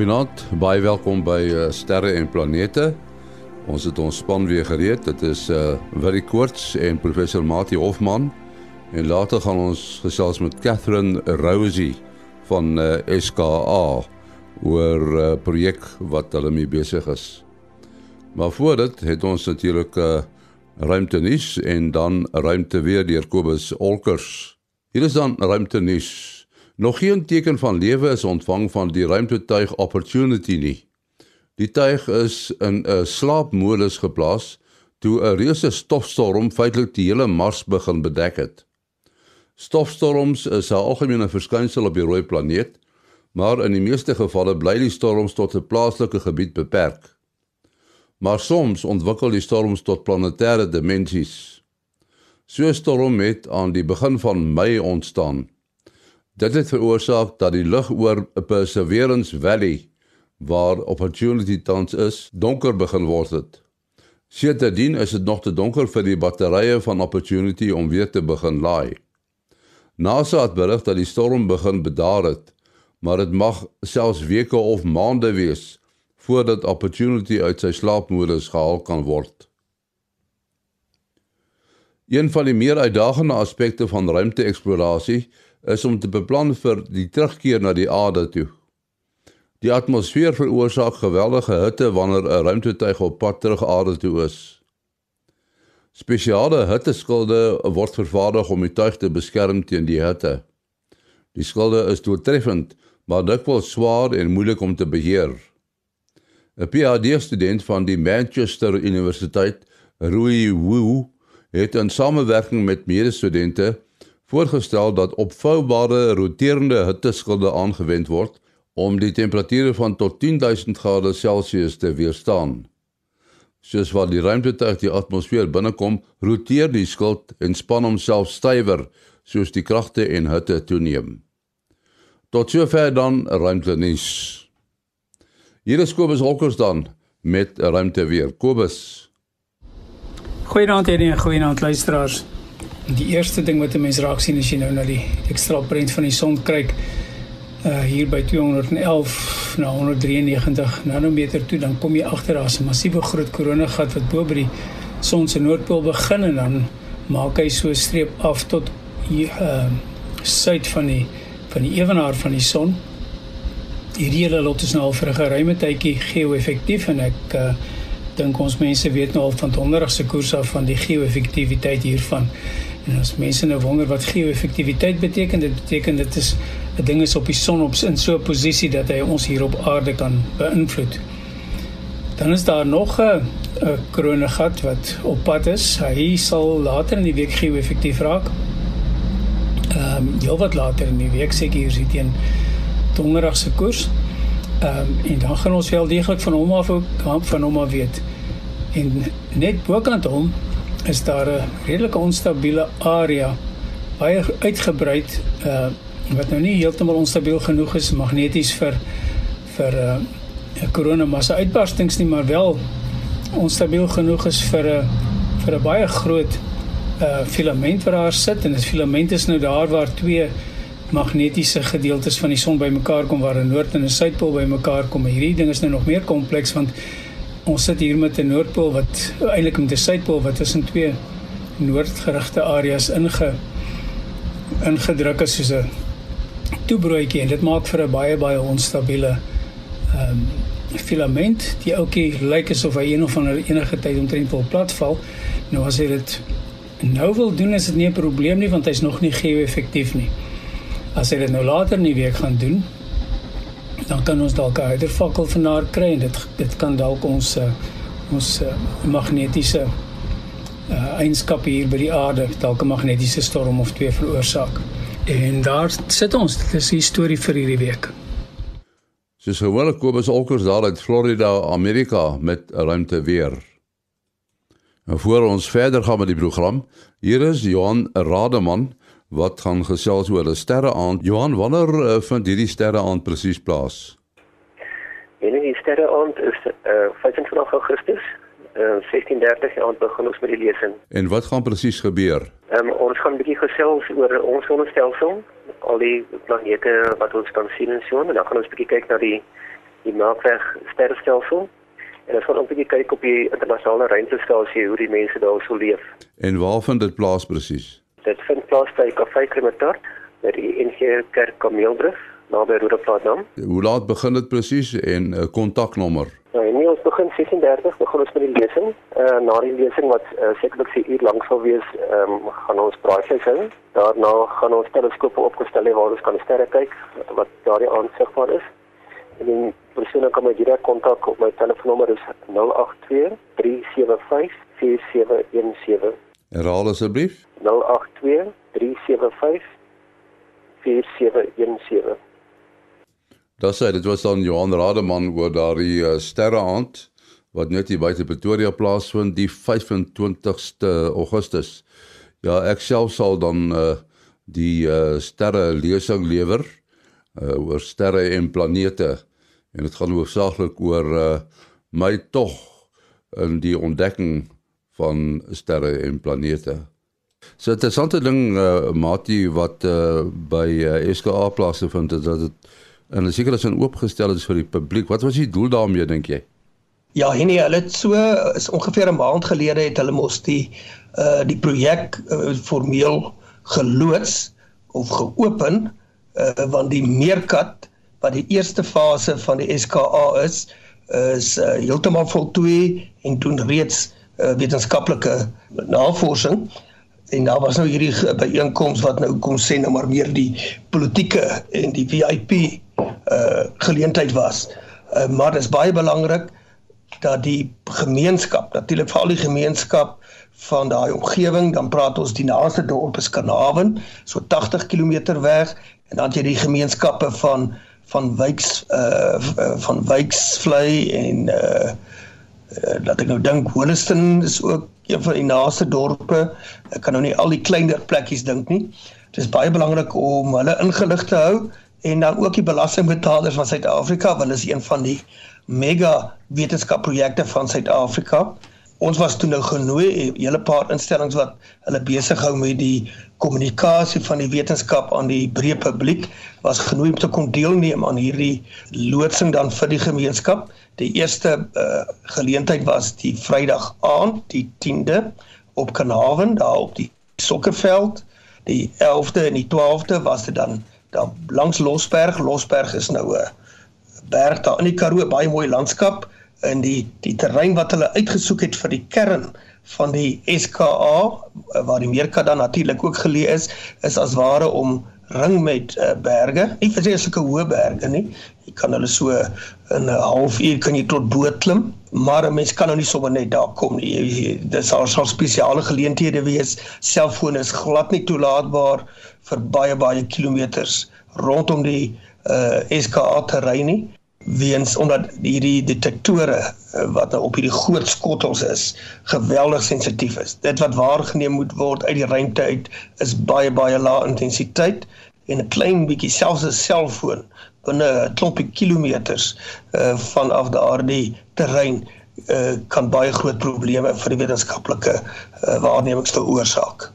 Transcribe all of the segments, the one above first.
Goeienaand, baie welkom by uh, Sterre en Planete. Ons het ons span weer gereed. Dit is uh Willie Koorts en professor Mati Hofman. En later gaan ons gesels met Catherine Rosie van uh, SKA oor 'n uh, projek wat hulle mee besig is. Maar voor dit het ons natuurlik uh, ruimte nuus en dan ruimte weer deur Kobus Olkers. Hier is dan ruimte nuus. Nog geen teken van lewe is ontvang van die ruimtetuig Opportunity nie. Die tuig is in 'n slaapmodus geplaas toe 'n reuse stofstorm feitelik die hele Mars begin bedek het. Stofstorms is 'n algemene verskynsel op die rooi planeet, maar in die meeste gevalle bly die storms tot 'n plaaslike gebied beperk. Maar soms ontwikkel die storms tot planetêre dimensies. So 'n storm het aan die begin van Mei ontstaan. Dit het veroorsaak dat die lug oor Perseverance Valley waar Opportunity tans is, donker begin word het. Sedertdien is dit nog te donker vir die batterye van Opportunity om weer te begin laai. NASA het berig dat die storm begin bedaar het, maar dit mag selfs weke of maande wees voordat Opportunity uit sy slaapmodus gehaal kan word. Een van die meer uitdagende aspekte van ruimte-eksplorasie is om te beplan vir die terugkeer na die aarde toe. Die atmosfeer veroorsaak geweldige hitte wanneer 'n ruimtetuig op pad terug aarde toe is. Spesiale hitteskilde word vervaardig om die tuig te beskerm teen die hitte. Die skilde is doeltreffend, maar dikwels swaar en moeilik om te beheer. 'n PhD-student van die Manchester Universiteit, Rui Wu, het in samewerking met medestudente voorgestel dat opvoubare roterende hitteskilde aangewend word om die temperature van tot 10000 grade Celsius te weerstaan. Soos wat die ruimtetuig die atmosfeer binnekom, roteer die skild en span homself stywer soos die kragte en hitte toeneem. Tot sover dan ruimtenis. Hier is Kobus Holkers dan met ruimte weer. Kobus. Goeienaand en goeienaand luisteraars. Die eerste ding wat 'n mens raak sien as jy nou na die ekstra prent van die son kyk, uh hier by 211 na 193 nanometer toe, dan kom jy agter daar's 'n massiewe groot koronagat wat bo by die son se noordpool begin en dan maak hy so 'n streep af tot hier uh suid van die van die ewenaar van die son. Hierdie hele lot is nou al vir 'n geruime tydjie geo-effektief en ek uh dink ons mense weet nou al van donderdag se koers af van die geo-effektiwiteit hiervan. En as mense nou wonder wat geo-effektiwiteit beteken, dit beteken dit is 'n ding is op die son op in so 'n posisie dat hy ons hier op aarde kan beïnvloed. Dan is daar nog 'n 'n kronegat wat op pad is. Hy sal later in die week geo-effektief raak. Ehm um, heel wat later in die week seker hier sit teen donderdag se koers. Ehm um, en dan gaan ons wel deeglik van hom af ook van hom af weet. En net bokant hom is daar 'n redelike onstabiele area baie uitgebrei uh wat nou nie heeltemal onstabiel genoeg is magneties vir vir 'n uh, 'n koronamassa uitbarstings nie maar wel onstabiel genoeg is vir 'n vir 'n baie groot uh filament wat daar sit en dit filament is nou daar waar twee magnetiese gedeeltes van die son bymekaar kom waar 'n noord en 'n suidpool bymekaar kom. Hierdie ding is nou nog meer kompleks want ons sit hier met 'n noordpool wat eintlik met 'n suidpool wat tussen twee noordgerigte areas inge ingedruk is soos 'n toebroodjie en dit maak vir 'n baie baie onstabiele ehm um, filament. Die ouetjie lyk asof hy een of ander enige tyd omtrent wil platval. Nou as hy dit nou wil doen is dit nie 'n probleem nie want hy's nog nie geo-effektief nie. As hy dit nou later in die week gaan doen, dan kan ons dalk 'n harder fakkel van daar kry en dit dit kan dalk ons uh, ons uh, magnetiese uh, eienskappe hier by die aarde dalk 'n magnetiese storm of twee veroorsaak. En daar sit ons. Dit is die storie vir hierdie week. Soos gewoonlik Kobus Olkers daar uit Florida, Amerika met ruimte weer. En voor ons verder gaan met die program, hier is Johan Rademan wat gaan gesels oor 'n sterreaand. Johan, wanneer uh, vind hierdie sterreaand presies plaas? En die sterreaand is uh, eh, 25 Augustus. Uh, 16:30 aand begin ons met die lesing. En wat gaan presies gebeur? Um, ons gaan 'n bietjie gesels oor ons sonnestelsel, al die planete wat ons kan sien en so, en dan gaan ons 'n bietjie kyk na die die Melkweg sterrestelsel en ons gaan ook 'n bietjie kyk op die internasionale ruimtestasie hoe die mense daar sou leef. En waar vind dit plaas presies? Dit vind plaas by Kaffe Krematort by die NG Kerk Kameelbrug naby Roodeplaasdam. Hoe laat begin dit presies en 'n uh, kontaknommer? Nou, nee, ons begin 36, begin ons met die lesing. Uh na die lesing wat uh, sekerlik 'n uur lank sal wees, um, gaan ons braaivleis hou. Daarna gaan ons teleskope opgestel hê waar ons kan sterre kyk wat daardie aansigbaar is. En die persoon kan my direk kontak op my telefoonnommer is 082 375 4717. Herhaal asseblief. 082 375 4717. Daar sê dit was dan Johan Rademan oor daardie uh, sterreaand wat net hier buite Pretoria plaasvind die 25ste Augustus. Ja, ek self sal dan uh, die uh, sterre lesing lewer uh, oor sterre en planete en dit gaan hoofsaaklik oor uh, my tog in die ontdekking van sterre en planete. So 'n interessante ding uh, Mati wat uh, by uh, SKA plase vind dat dit en dit seker is in oopgestel is vir die publiek. Wat was die doel daarmee dink jy? Ja, Henny, hulle het so is ongeveer 'n maand gelede het hulle mos die uh die projek uh, formeel geloods of geopen uh want die meerkat wat die eerste fase van die SKA is is uh, heeltemal voltooi en doen reeds uh, wetenskaplike navorsing en daar was nou hierdie byeenkoms wat nou kom sê nou maar meer die politieke en die VIP uh geleentheid was. Uh, maar dit is baie belangrik dat die gemeenskap, natuurlik veral die gemeenskap van daai omgewing, dan praat ons die naaste dorp is Kanawen, so 80 km weg en dan jy die gemeenskappe van van Wyks uh van Wyksvlei en uh dat ek nou dink Holliston is ook een van die naaste dorpe. Ek kan nou nie al die kleiner plekkies dink nie. Dit is baie belangrik om hulle ingelig te hou en dan ook die belastingbetalers van Suid-Afrika want is een van die mega wetenskapprojekte van Suid-Afrika. Ons was toe nou genooi 'n hele paar instellings wat hulle besig hou met die kommunikasie van die wetenskap aan die breë publiek was genooi om te kom deelneem aan hierdie loodsing dan vir die gemeenskap. Die eerste uh, geleentheid was die Vrydag aand, die 10de op Kanawen daar op die sokkerveld. Die 11de en die 12de was dit dan daar langs Losberg. Losberg is nou 'n berg daar in die Karoo, baie mooi landskap in die die terrein wat hulle uitgesoek het vir die kern van die SKA waar die Meerkat dan natuurlik ook geleë is, is as ware om ring met uh, berge, nie vreeslike hoë berge nie. Jy kan hulle so in 'n halfuur kan jy tot bo klim, maar 'n mens kan nou nie sommer net daar kom nie. Dit sal sal spesiale geleenthede wees. Selfone is glad nie toelaatbaar vir baie baie kilometers rondom die uh, eh, SKA terrein nie weens omdat hierdie detektore uh, wat nou op hierdie groot skottels is geweldig sensitief is. Dit wat waargeneem moet word uit die ruimte uit is baie baie lae intensiteit en 'n klein bietjie selfs 'n selfoon binne 'n klompie kilometers uh, vanaf daardie terrein uh, kan baie groot probleme vir die wetenskaplike uh, waarnemings veroorsaak.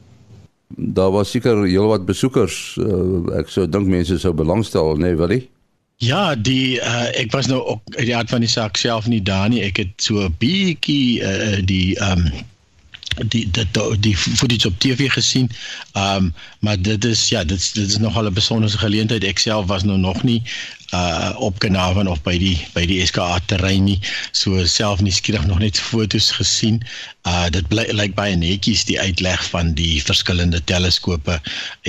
Daar was seker heelwat besoekers. Uh, ek sou dink mense sou belangstel, né, nee, Willie? Ja, die uh, ek was nou ook uit die aard van die saak self nie daar nie. Ek het so 'n bietjie uh, die ehm um, die die die footage op TV gesien. Ehm um, maar dit is ja, dit dit is nogal 'n besondere geleentheid. Ek self was nou nog nie uh op Kanavan of by die by die SKA terrein nie. So self nie skieurig nog net fotos gesien. Uh dit bly lyk like baie netjies die uitleg van die verskillende teleskope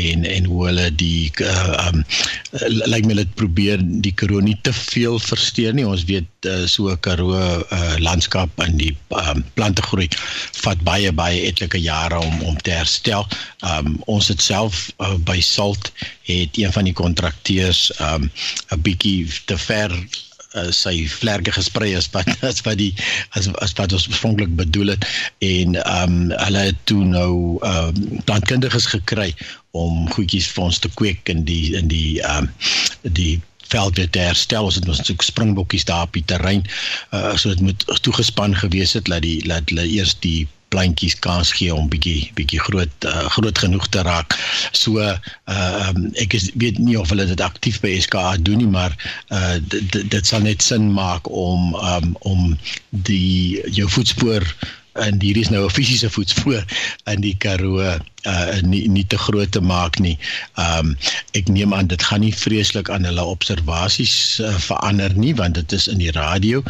en en hoe hulle die uh um lyk like my dit probeer die Karoo nie te veel versteur nie. Ons weet uh, so Karoo uh landskap en die um plante groei vat baie baie etlike jare om om te herstel. Um ons het self uh, by Salt het een van die kontrakteurs um 'n bietjie te ver uh, sy vlerke gesprei as wat as wat die as as wat ons oorspronklik bedoel het en um hulle het toe nou um plantkundiges gekry om goedjies vir ons te kweek in die in die um die veld weer te herstel. Ons het ons so springbokkies daar op die terrein. Uh so dit moet toegespan gewees het dat die dat hulle eers die plantjies kans gee om bietjie bietjie groot uh, groot genoeg te raak. So uh um, ek is weet nie of hulle dit aktief by SKA doen nie, maar uh dit sal net sin maak om um, om die jou voetspoor en hier is nou 'n fisiese voetspoor in die Karoo uh nie nie te groot te maak nie. Um ek neem aan dit gaan nie vreeslik aan hulle observasies uh, verander nie want dit is in die radio.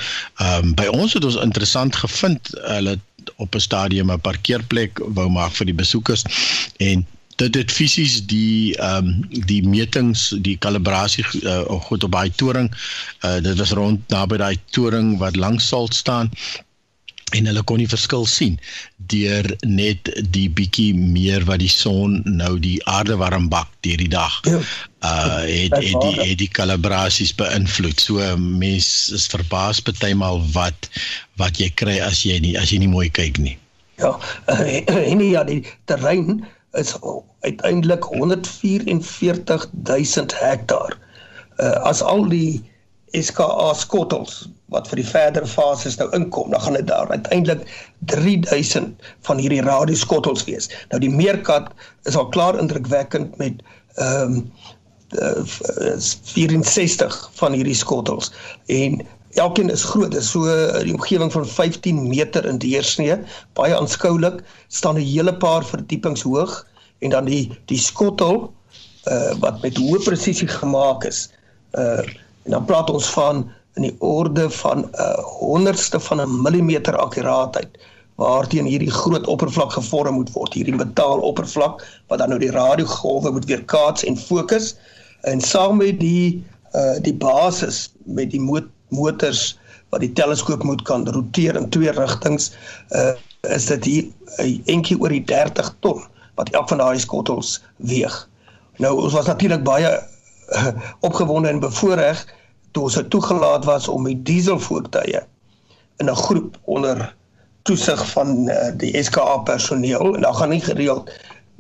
Um by ons het ons interessant gevind hulle op 'n stadium 'n parkeerplek wou maak vir die besoekers. En dit het fisies die ehm um, die metings die kalibrasie uh, goed op daai toring uh, dit was rond naby daai toring wat langs sal staan en hulle kon nie verskil sien deur net die bietjie meer wat die son nou die aarde warm bak deur die dag. Ja. Uh het het die het die kalibrasies beïnvloed. So mens is verbaas partymal wat wat jy kry as jy nie as jy nie mooi kyk nie. Ja, en ja die terrein is uiteindelik 144 000 hektaar. Uh as al die SKA skottels wat vir die verdere fases nou inkom, dan gaan dit daar uiteindelik 3000 van hierdie radioskottels wees. Nou die meerkat is al klaar indrukwekkend met ehm um, uh, 64 van hierdie skottels en elkeen is groot, is so die omgewing van 15 meter in deursnee, baie aanskoulik, staan 'n hele paar verdiepings hoog en dan die die skottel uh, wat met hoë presisie gemaak is. Uh En dan praat ons van in die orde van 'n uh, honderdste van 'n millimeter akkuraatheid waarteen hierdie groot oppervlak gevorm moet word, hierdie metaaloppervlak wat dan nou die radiogolwe moet weerkaats en fokus en saam met die uh die basis met die mot motors wat die teleskoop moet kan roteer in twee rigtings uh is dit hier 'n entjie oor die 30 ton wat elk van daai skottels weeg. Nou ons was natuurlik baie uh, opgewonde en bevoorreg toe ons toegelaat was om die dieselvoertuie in 'n groep onder toesig van uh, die SKA personeel en dan gaan nie gereeld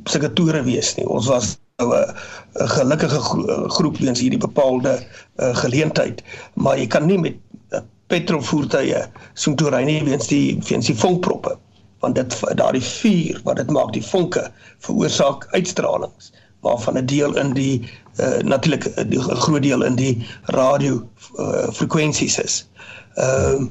sulke toere wees nie. Ons was nou 'n gelukkige gro groep weens hierdie bepaalde uh, geleentheid, maar jy kan nie met uh, petrolvoertuie so toe ry nie weens die weens die vonkproppe want dit daardie vuur wat dit maak die vonke veroorsaak uitstralings waarvan 'n deel in die uh, natuurlik 'n groot deel in die radio uh, frekwensies is. Ehm uh,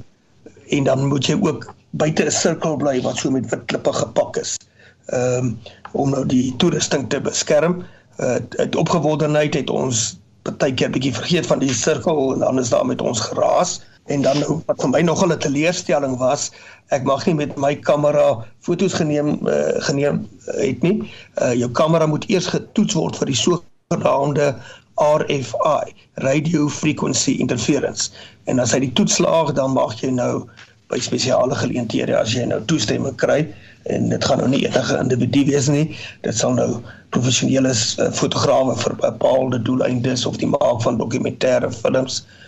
en dan moet jy ook buite 'n sirkel bly wat so met wit klippe gepak is. Ehm um, om nou die toerusting te beskerm. Uh, het opgewondenheid het ons baie keer bietjie vergeet van die sirkel en dan is daar met ons geraas. Uh, En dan nou, wat vir my nogal 'n teleurstelling was, ek mag nie met my kamera foto's geneem uh, geneem uh, het nie. Uh, jou kamera moet eers getoets word vir die sogenaamde RFI, radio frequency interference. En as hy die toets slaag, dan mag jy nou by spesiale geleenthede as jy nou toestemming kry en dit gaan nou nie enige individu wees nie. Dit sal nou professionele fotograwe vir bepaalde doeleindes of die maak van dokumentêre films uh,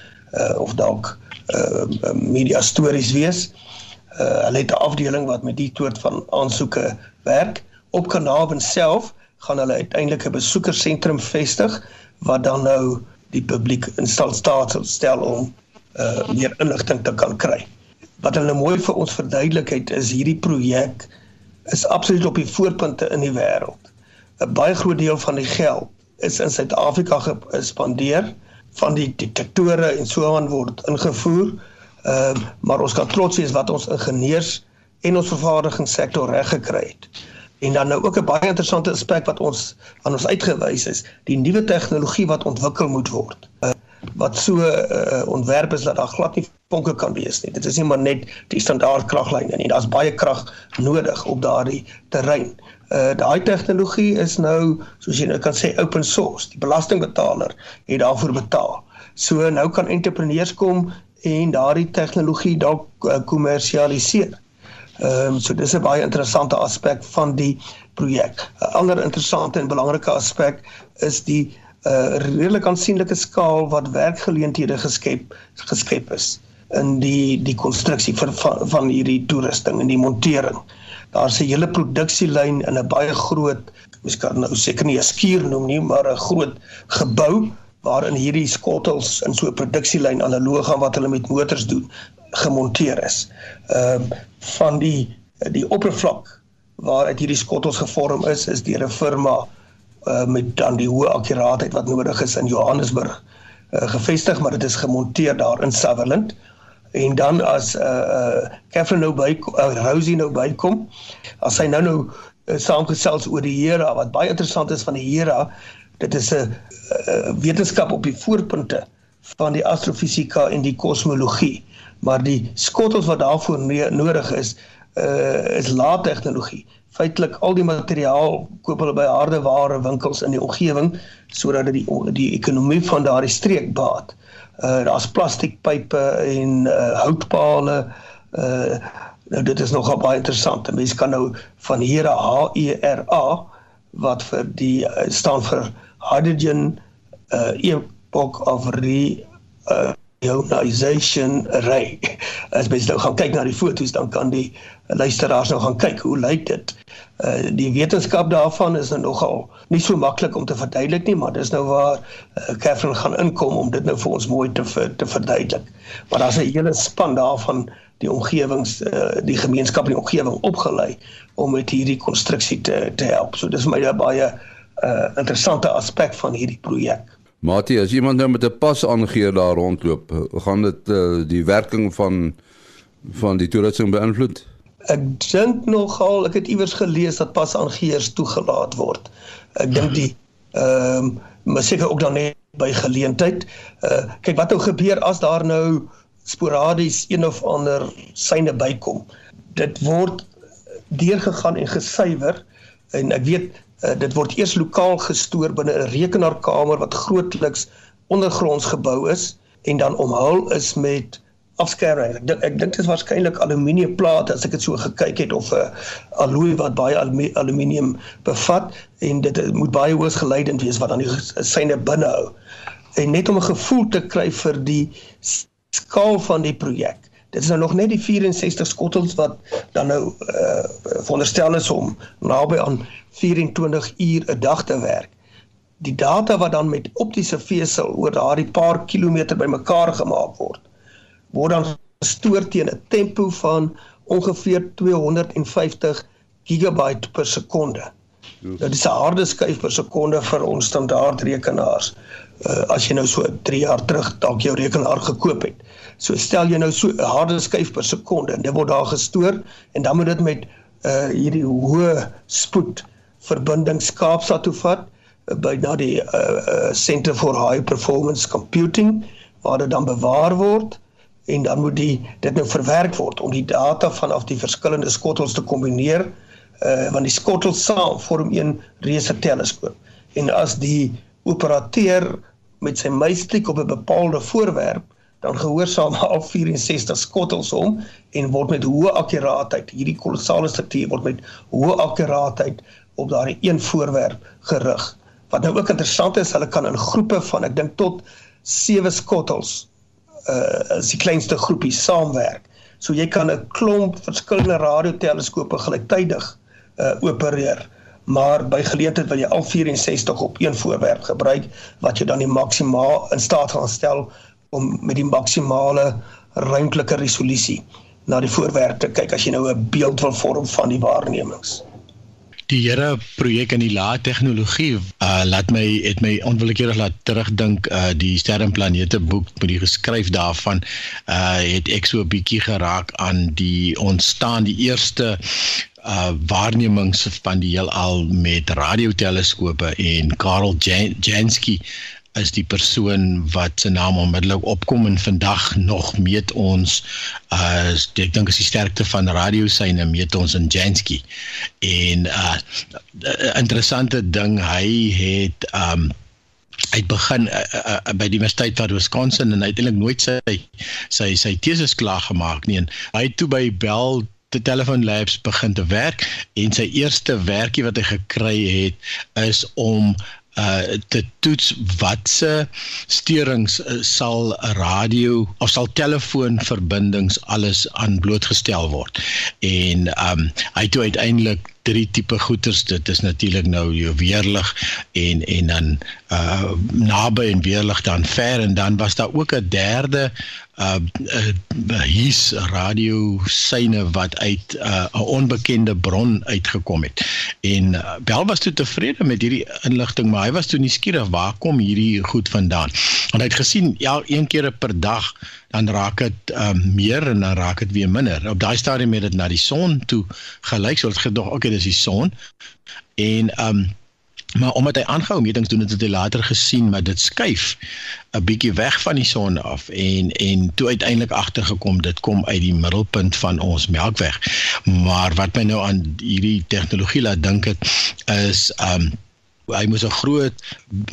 of dalk uh media stories wees. Uh hulle het 'n afdeling wat met die soort van aansoeke werk. Op Kanaal self gaan hulle uiteindelik 'n besoekersentrum vestig wat dan nou die publiek in staat stel om uh meer inligting te kan kry. Wat hulle mooi vir ons verduidelik het is hierdie projek is absoluut op die voorpunte in die wêreld. 'n Baie groot deel van die geld is in Suid-Afrika gespandeer van die detektore en so aan word ingevoer. Ehm uh, maar ons kan trots wees wat ons ingenieurs en ons vervaardigingssektor reg gekry het. En dan nou ook 'n baie interessante aspek wat ons aan ons uitgewys is, die nuwe tegnologie wat ontwikkel moet word. Uh, wat so uh, ontwerp is dat daar glad nie vonke kan wees nie. Dit is nie maar net die standaard kraglyne nie. Daar's baie krag nodig op daardie terrein uh daai tegnologie is nou soos jy nou kan sê open source. Die belastingbetaler het daarvoor betaal. So nou kan entrepreneurs kom en daardie tegnologie dalk uh, kommersialiseer. Ehm um, so dis 'n baie interessante aspek van die projek. 'n Ander interessante en belangrike aspek is die uh redelik aansienlike skaal wat werkgeleenthede geskep geskep is in die die konstruksie van van hierdie toerusting en die montering daar's 'n hele produksielyn in 'n baie groot mens kan nou seker nie 'n skuur noem nie maar 'n groot gebou waarin hierdie skottels in so 'n produksielyn analoog aan wat hulle met motors doen gemonteer is. Ehm uh, van die die oppervlak waaruit hierdie skottels gevorm is is deur 'n firma uh, met dan die hoë akkuraatheid wat nodig is in Johannesburg uh, gevestig maar dit is gemonteer daar in Sutherland en dan as uh, uh Catherine nou by uh, Rosie nou bykom as sy nou nou uh, saamgesels oor die Here wat baie interessant is van die Here dit is 'n uh, wetenskap op die voorpunte van die astrofisika en die kosmologie maar die skottels wat daarvoor nodig is uh, is laat tegnologie feitelik al die materiaal koop hulle by hardeware winkels in die omgewing sodat dit die die ekonomie van daardie streek baat. Uh daar's plastiekpype en uh houtpale. Uh nou dit is nogal baie interessant. Mense kan nou van hier H E R A wat vir die uh, staan vir hydrogen uh epoch of re uh ionization array. As mens nou gaan kyk na die foto's dan kan die luisteraars nou gaan kyk hoe lyk dit. Uh die wetenskap daarvan is nou nogal nie so maklik om te verduidelik nie, maar dis nou waar uh, Catherine gaan inkom om dit nou vir ons mooi te te verduidelik. Maar daar's 'n hele span daarvan die omgewings uh, die gemeenskap in die omgewing opgelei om met hierdie konstruksie te te help. So dis my baie uh interessante aspek van hierdie projek. Matie, as iemand nou met 'n pas aangee daar rondloop, gaan dit uh, die werking van van die toerusting beïnvloed? Ek dink nogal, ek het iewers gelees dat pas aangeers toegelaat word. Ek dink die ehm um, maar seker ook dan net by geleentheid. Uh kyk wat nou gebeur as daar nou sporadies een of ander syne bykom. Dit word deurgegaan en gesuiwer en ek weet Uh, dit word eers lokaal gestoor binne 'n rekenaarkamer wat grootliks ondergronds gebou is en dan omhul is met afskerming. Ek dink ek dink dit is waarskynlik aluminiumplate as ek dit so gekyk het of 'n uh, alloy wat baie aluminium bevat en dit uh, moet baie hoog geleidend wees wat dan die syne binne hou. En net om 'n gevoel te kry vir die skaal van die projek. Dit is nou nog net die 64 skottels wat dan nou uh veronderstel is om naby aan 24 uur 'n dag te werk. Die data wat dan met optiese vesel oor daardie paar kilometer bymekaar gemaak word, word dan gestoor teen 'n tempo van ongeveer 250 gigabyte per sekonde. Dit is 'n harde skyf per sekonde vir ons standaard rekenaars. Uh, as jy nou so 3 jaar terug dalk jou rekenaar gekoop het. So stel jy nou so 'n harde skyf per sekonde en dit word daar gestoor en dan moet dit met uh hierdie hoë spoed verbindings Kaapstad toe vat uh, by na die uh, uh Center for High Performance Computing waar dit dan bewaar word en dan moet die dit nou verwerk word om die data vanaf die verskillende skottels te kombineer uh want die skottels saam vorm een reuse teleskoop. En as die operateur met sy muisklik op 'n bepaalde voorwerp dan gehoorsaam al 64 skottels om en word met hoë akkuraatheid hierdie kolossale struktuur word met hoë akkuraatheid op daardie een voorwerp gerig. Wat nou ook interessant is, hulle kan in groepe van ek dink tot 7 skottels uh is die kleinste groepie saamwerk. So jy kan 'n klomp verskillende radioteleskope gelyktydig uh opereer. Maar by geleentheid wil jy al 64 op een voorwerp gebruik wat jy dan die maksimaal in staat gaan stel om met die maksimale ruimtelike resolusie na die voorwerp te kyk as jy nou 'n beeld wil vorm van die waarnemings die Here projek in die lae tegnologie uh laat my het my onwillekeurig laat terugdink uh die sterre en planete boek met die geskryf daarvan uh het ek so 'n bietjie geraak aan die ontstaan die eerste uh waarnemings van die heelal met radioteleskope en Karl Jansky is die persoon wat se naam onmiddellik opkom en vandag nog meet ons uh ek dink is die sterkte van radiosyne meet ons in Jansky. En uh interessante ding hy het um hy het begin uh, uh, by die Universiteit van Wisconsin en eintlik nooit sy sy sy teses klaar gemaak nie en hy het toe by Bell die telefoon labs begin te werk en sy eerste werkie wat hy gekry het is om uh te toets watse steurings uh, sal radio of sal telefoonverbindings alles aan blootgestel word. En um hy het uiteindelik drie tipe goeters. Dit is natuurlik nou jou weerlig en en dan uh naby en weerlig dan ver en dan was daar ook 'n derde uh, uh hier's radio syne wat uit 'n uh, onbekende bron uitgekom het. En uh, Bel was toe tevrede met hierdie inligting, maar hy was toe nuuskierig waar kom hierdie goed vandaan? Want hy het gesien ja, een keer per dag dan raak dit um, meer en dan raak dit weer minder. Op daai stadium het dit na die son toe gelyk, so dit gedog, okay, dis die son. En um, Maar omdat hy aangehou metings doen het, het hy later gesien maar dit skuif 'n bietjie weg van die son af en en toe uiteindelik agtergekom dit kom uit die middelpunt van ons Melkweg. Maar wat my nou aan hierdie tegnologie laat dink het is um hy moes 'n groot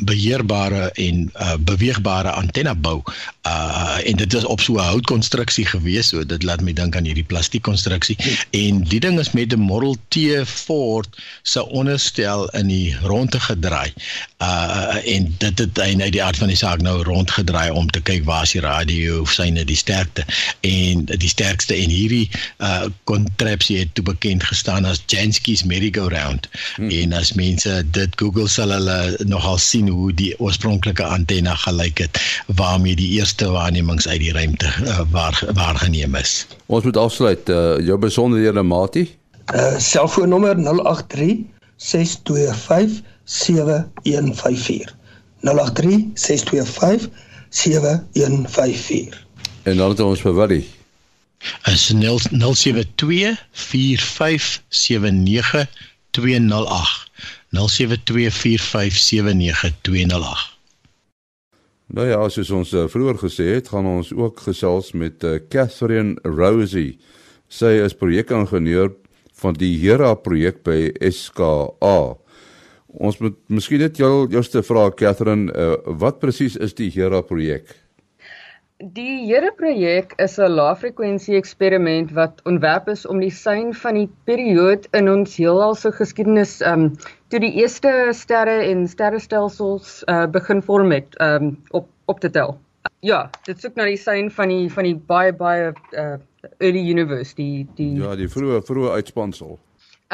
beheerbare en uh, beweegbare antenna bou. Uh en dit is op so 'n houtkonstruksie gewees, so dit laat my dink aan hierdie plastiekkonstruksie. En die ding is met 'n Model T Ford se onderstel in die ronde gedraai. Uh en dit het hy nou die aard van die saak nou rondgedraai om te kyk waar is die radio of syne die sterkte en die sterkste en hierdie uh kontrapsie het toe bekend gestaan as Jansky's merry-go-round. Hmm. En as mense dit Google Google sal hulle nogal sien hoe die oorspronklike antenna gelyk het waarmee die eerste waarnemings uit die ruimte uh, waar waargeneem is. Ons moet afsluit uh, jou besonderhede Mati. Uh selfoonnommer 083 625 7154. 083 625 7154. En dan het ons vir Willie. Is 072 4579 208. 0724579208. Nou ja, soos ons uh, vroeër gesê het, gaan ons ook gesels met uh, Catherine Rosie. Sy is projekingenieur van die Hera projek by SKA. Ons moet miskien net jou jouste vra Catherine, uh, wat presies is die Hera projek? Die Here projek is 'n laafrekwensie eksperiment wat ontwerp is om die sein van die periode in ons heelal se geskiedenis um toe die eerste sterre en sterrestelsels uh, begin vorm het um op op te tel. Ja, dit soek na die sein van die van die baie baie uh, early universe, die die Ja, die vroeë vroeë uitspansel.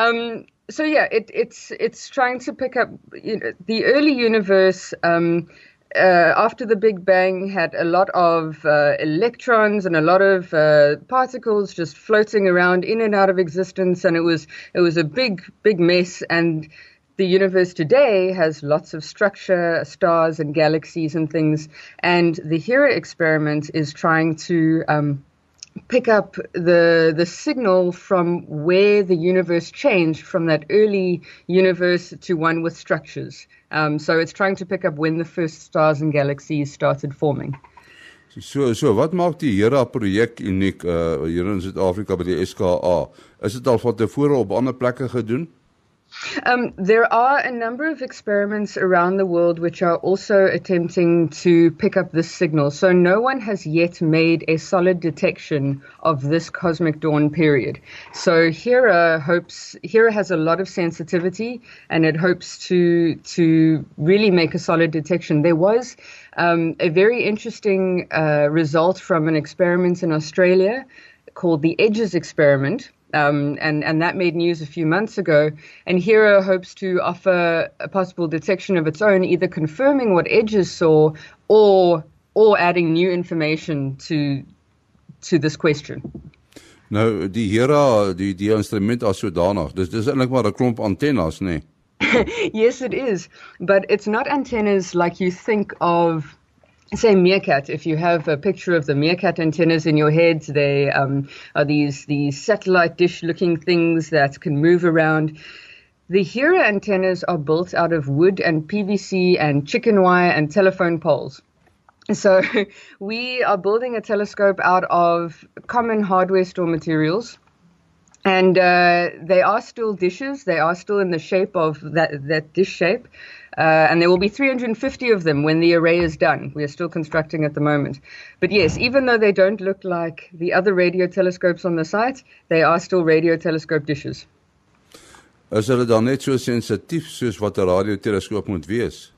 Um so yeah, it it's it's trying to pick up you know, the early universe um uh, after the Big Bang, had a lot of uh, electrons and a lot of uh, particles just floating around in and out of existence, and it was it was a big big mess. And the universe today has lots of structure, stars and galaxies and things. And the Hera experiment is trying to um, pick up the the signal from where the universe changed from that early universe to one with structures. Um, so it's trying to pick up when the first stars and galaxies started forming. So so wat maak die Hera projek uniek uh hier in Suid-Afrika by die SKA? Is dit al van tevore op ander plekke gedoen? Um, there are a number of experiments around the world which are also attempting to pick up this signal. So, no one has yet made a solid detection of this cosmic dawn period. So, Hera hopes Hera has a lot of sensitivity, and it hopes to to really make a solid detection. There was um, a very interesting uh, result from an experiment in Australia called the Edges experiment um, and, and that made news a few months ago. And Hero hopes to offer a possible detection of its own, either confirming what Edges saw or or adding new information to to this question. Nou die Hera die die instrument as sodanig. Dis dis eintlik maar 'n klomp antennes, nê? Nee? yes it is, but it's not antennas like you think of say meerkat if you have a picture of the meerkat antennas in your head they um, are these these satellite dish looking things that can move around the Hera antennas are built out of wood and PVC and chicken wire and telephone poles. So we are building a telescope out of common hardware store materials. And uh, they are still dishes. They are still in the shape of that, that dish shape. Uh, and there will be 350 of them when the array is done. We are still constructing at the moment. But yes, even though they don't look like the other radio telescopes on the site, they are still radio telescope dishes. Is hulle dan net so sensitief soos wat 'n radioteleskoop moet wees?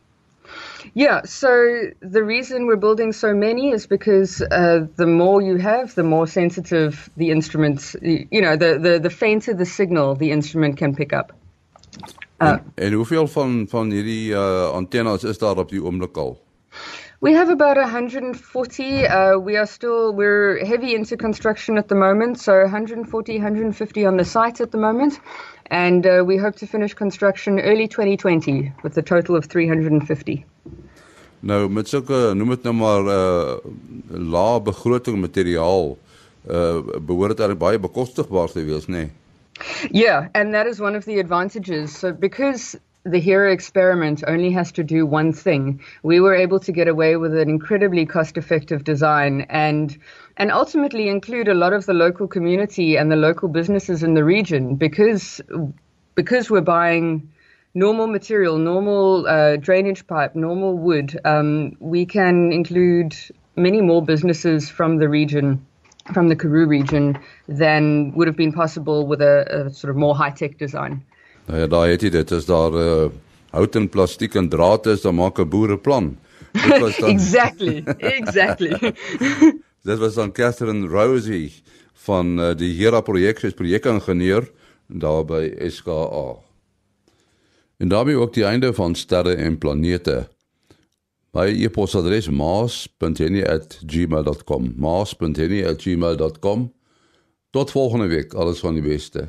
Yeah, so the reason we're building so many is because uh, the more you have, the more sensitive the instruments, you know, the, the, the fainter the signal the instrument can pick up. Uh, en, en hoeveel van van hierdie uh, antennes is daar op die oomblik al? We have about 140. Uh, we are still we're heavy into construction at the moment, so 140, 150 on the site at the moment, and uh, we hope to finish construction early 2020 with a total of 350. Nou met sulke noem dit nou maar 'n uh, lae begroting materiaal uh behoort dit baie bekostigbaar te wees, nê? Nee? Yeah, and that is one of the advantages. So because the Hero experiment only has to do one thing. We were able to get away with an incredibly cost-effective design and and ultimately include a lot of the local community and the local businesses in the region because because we're buying normal material, normal uh, drainage pipe, normal wood. Um, we can include many more businesses from the region. From the Karoo region than would have been possible with a, a sort of more high tech design. Nou ja, daai het jy dit is daar uh hout en plastiek en draad is dan maak 'n boereplan. Dit was dan Exactly. Exactly. dit was dan Catherine Rosie van uh, die Hera projek as projekingenieur daar by SKA. En daarmee ook die einde van sterre en planete. My e-posadres maas.henny@gmail.com. maas.henny@gmail.com. Tot volgende week. Alles van die beste.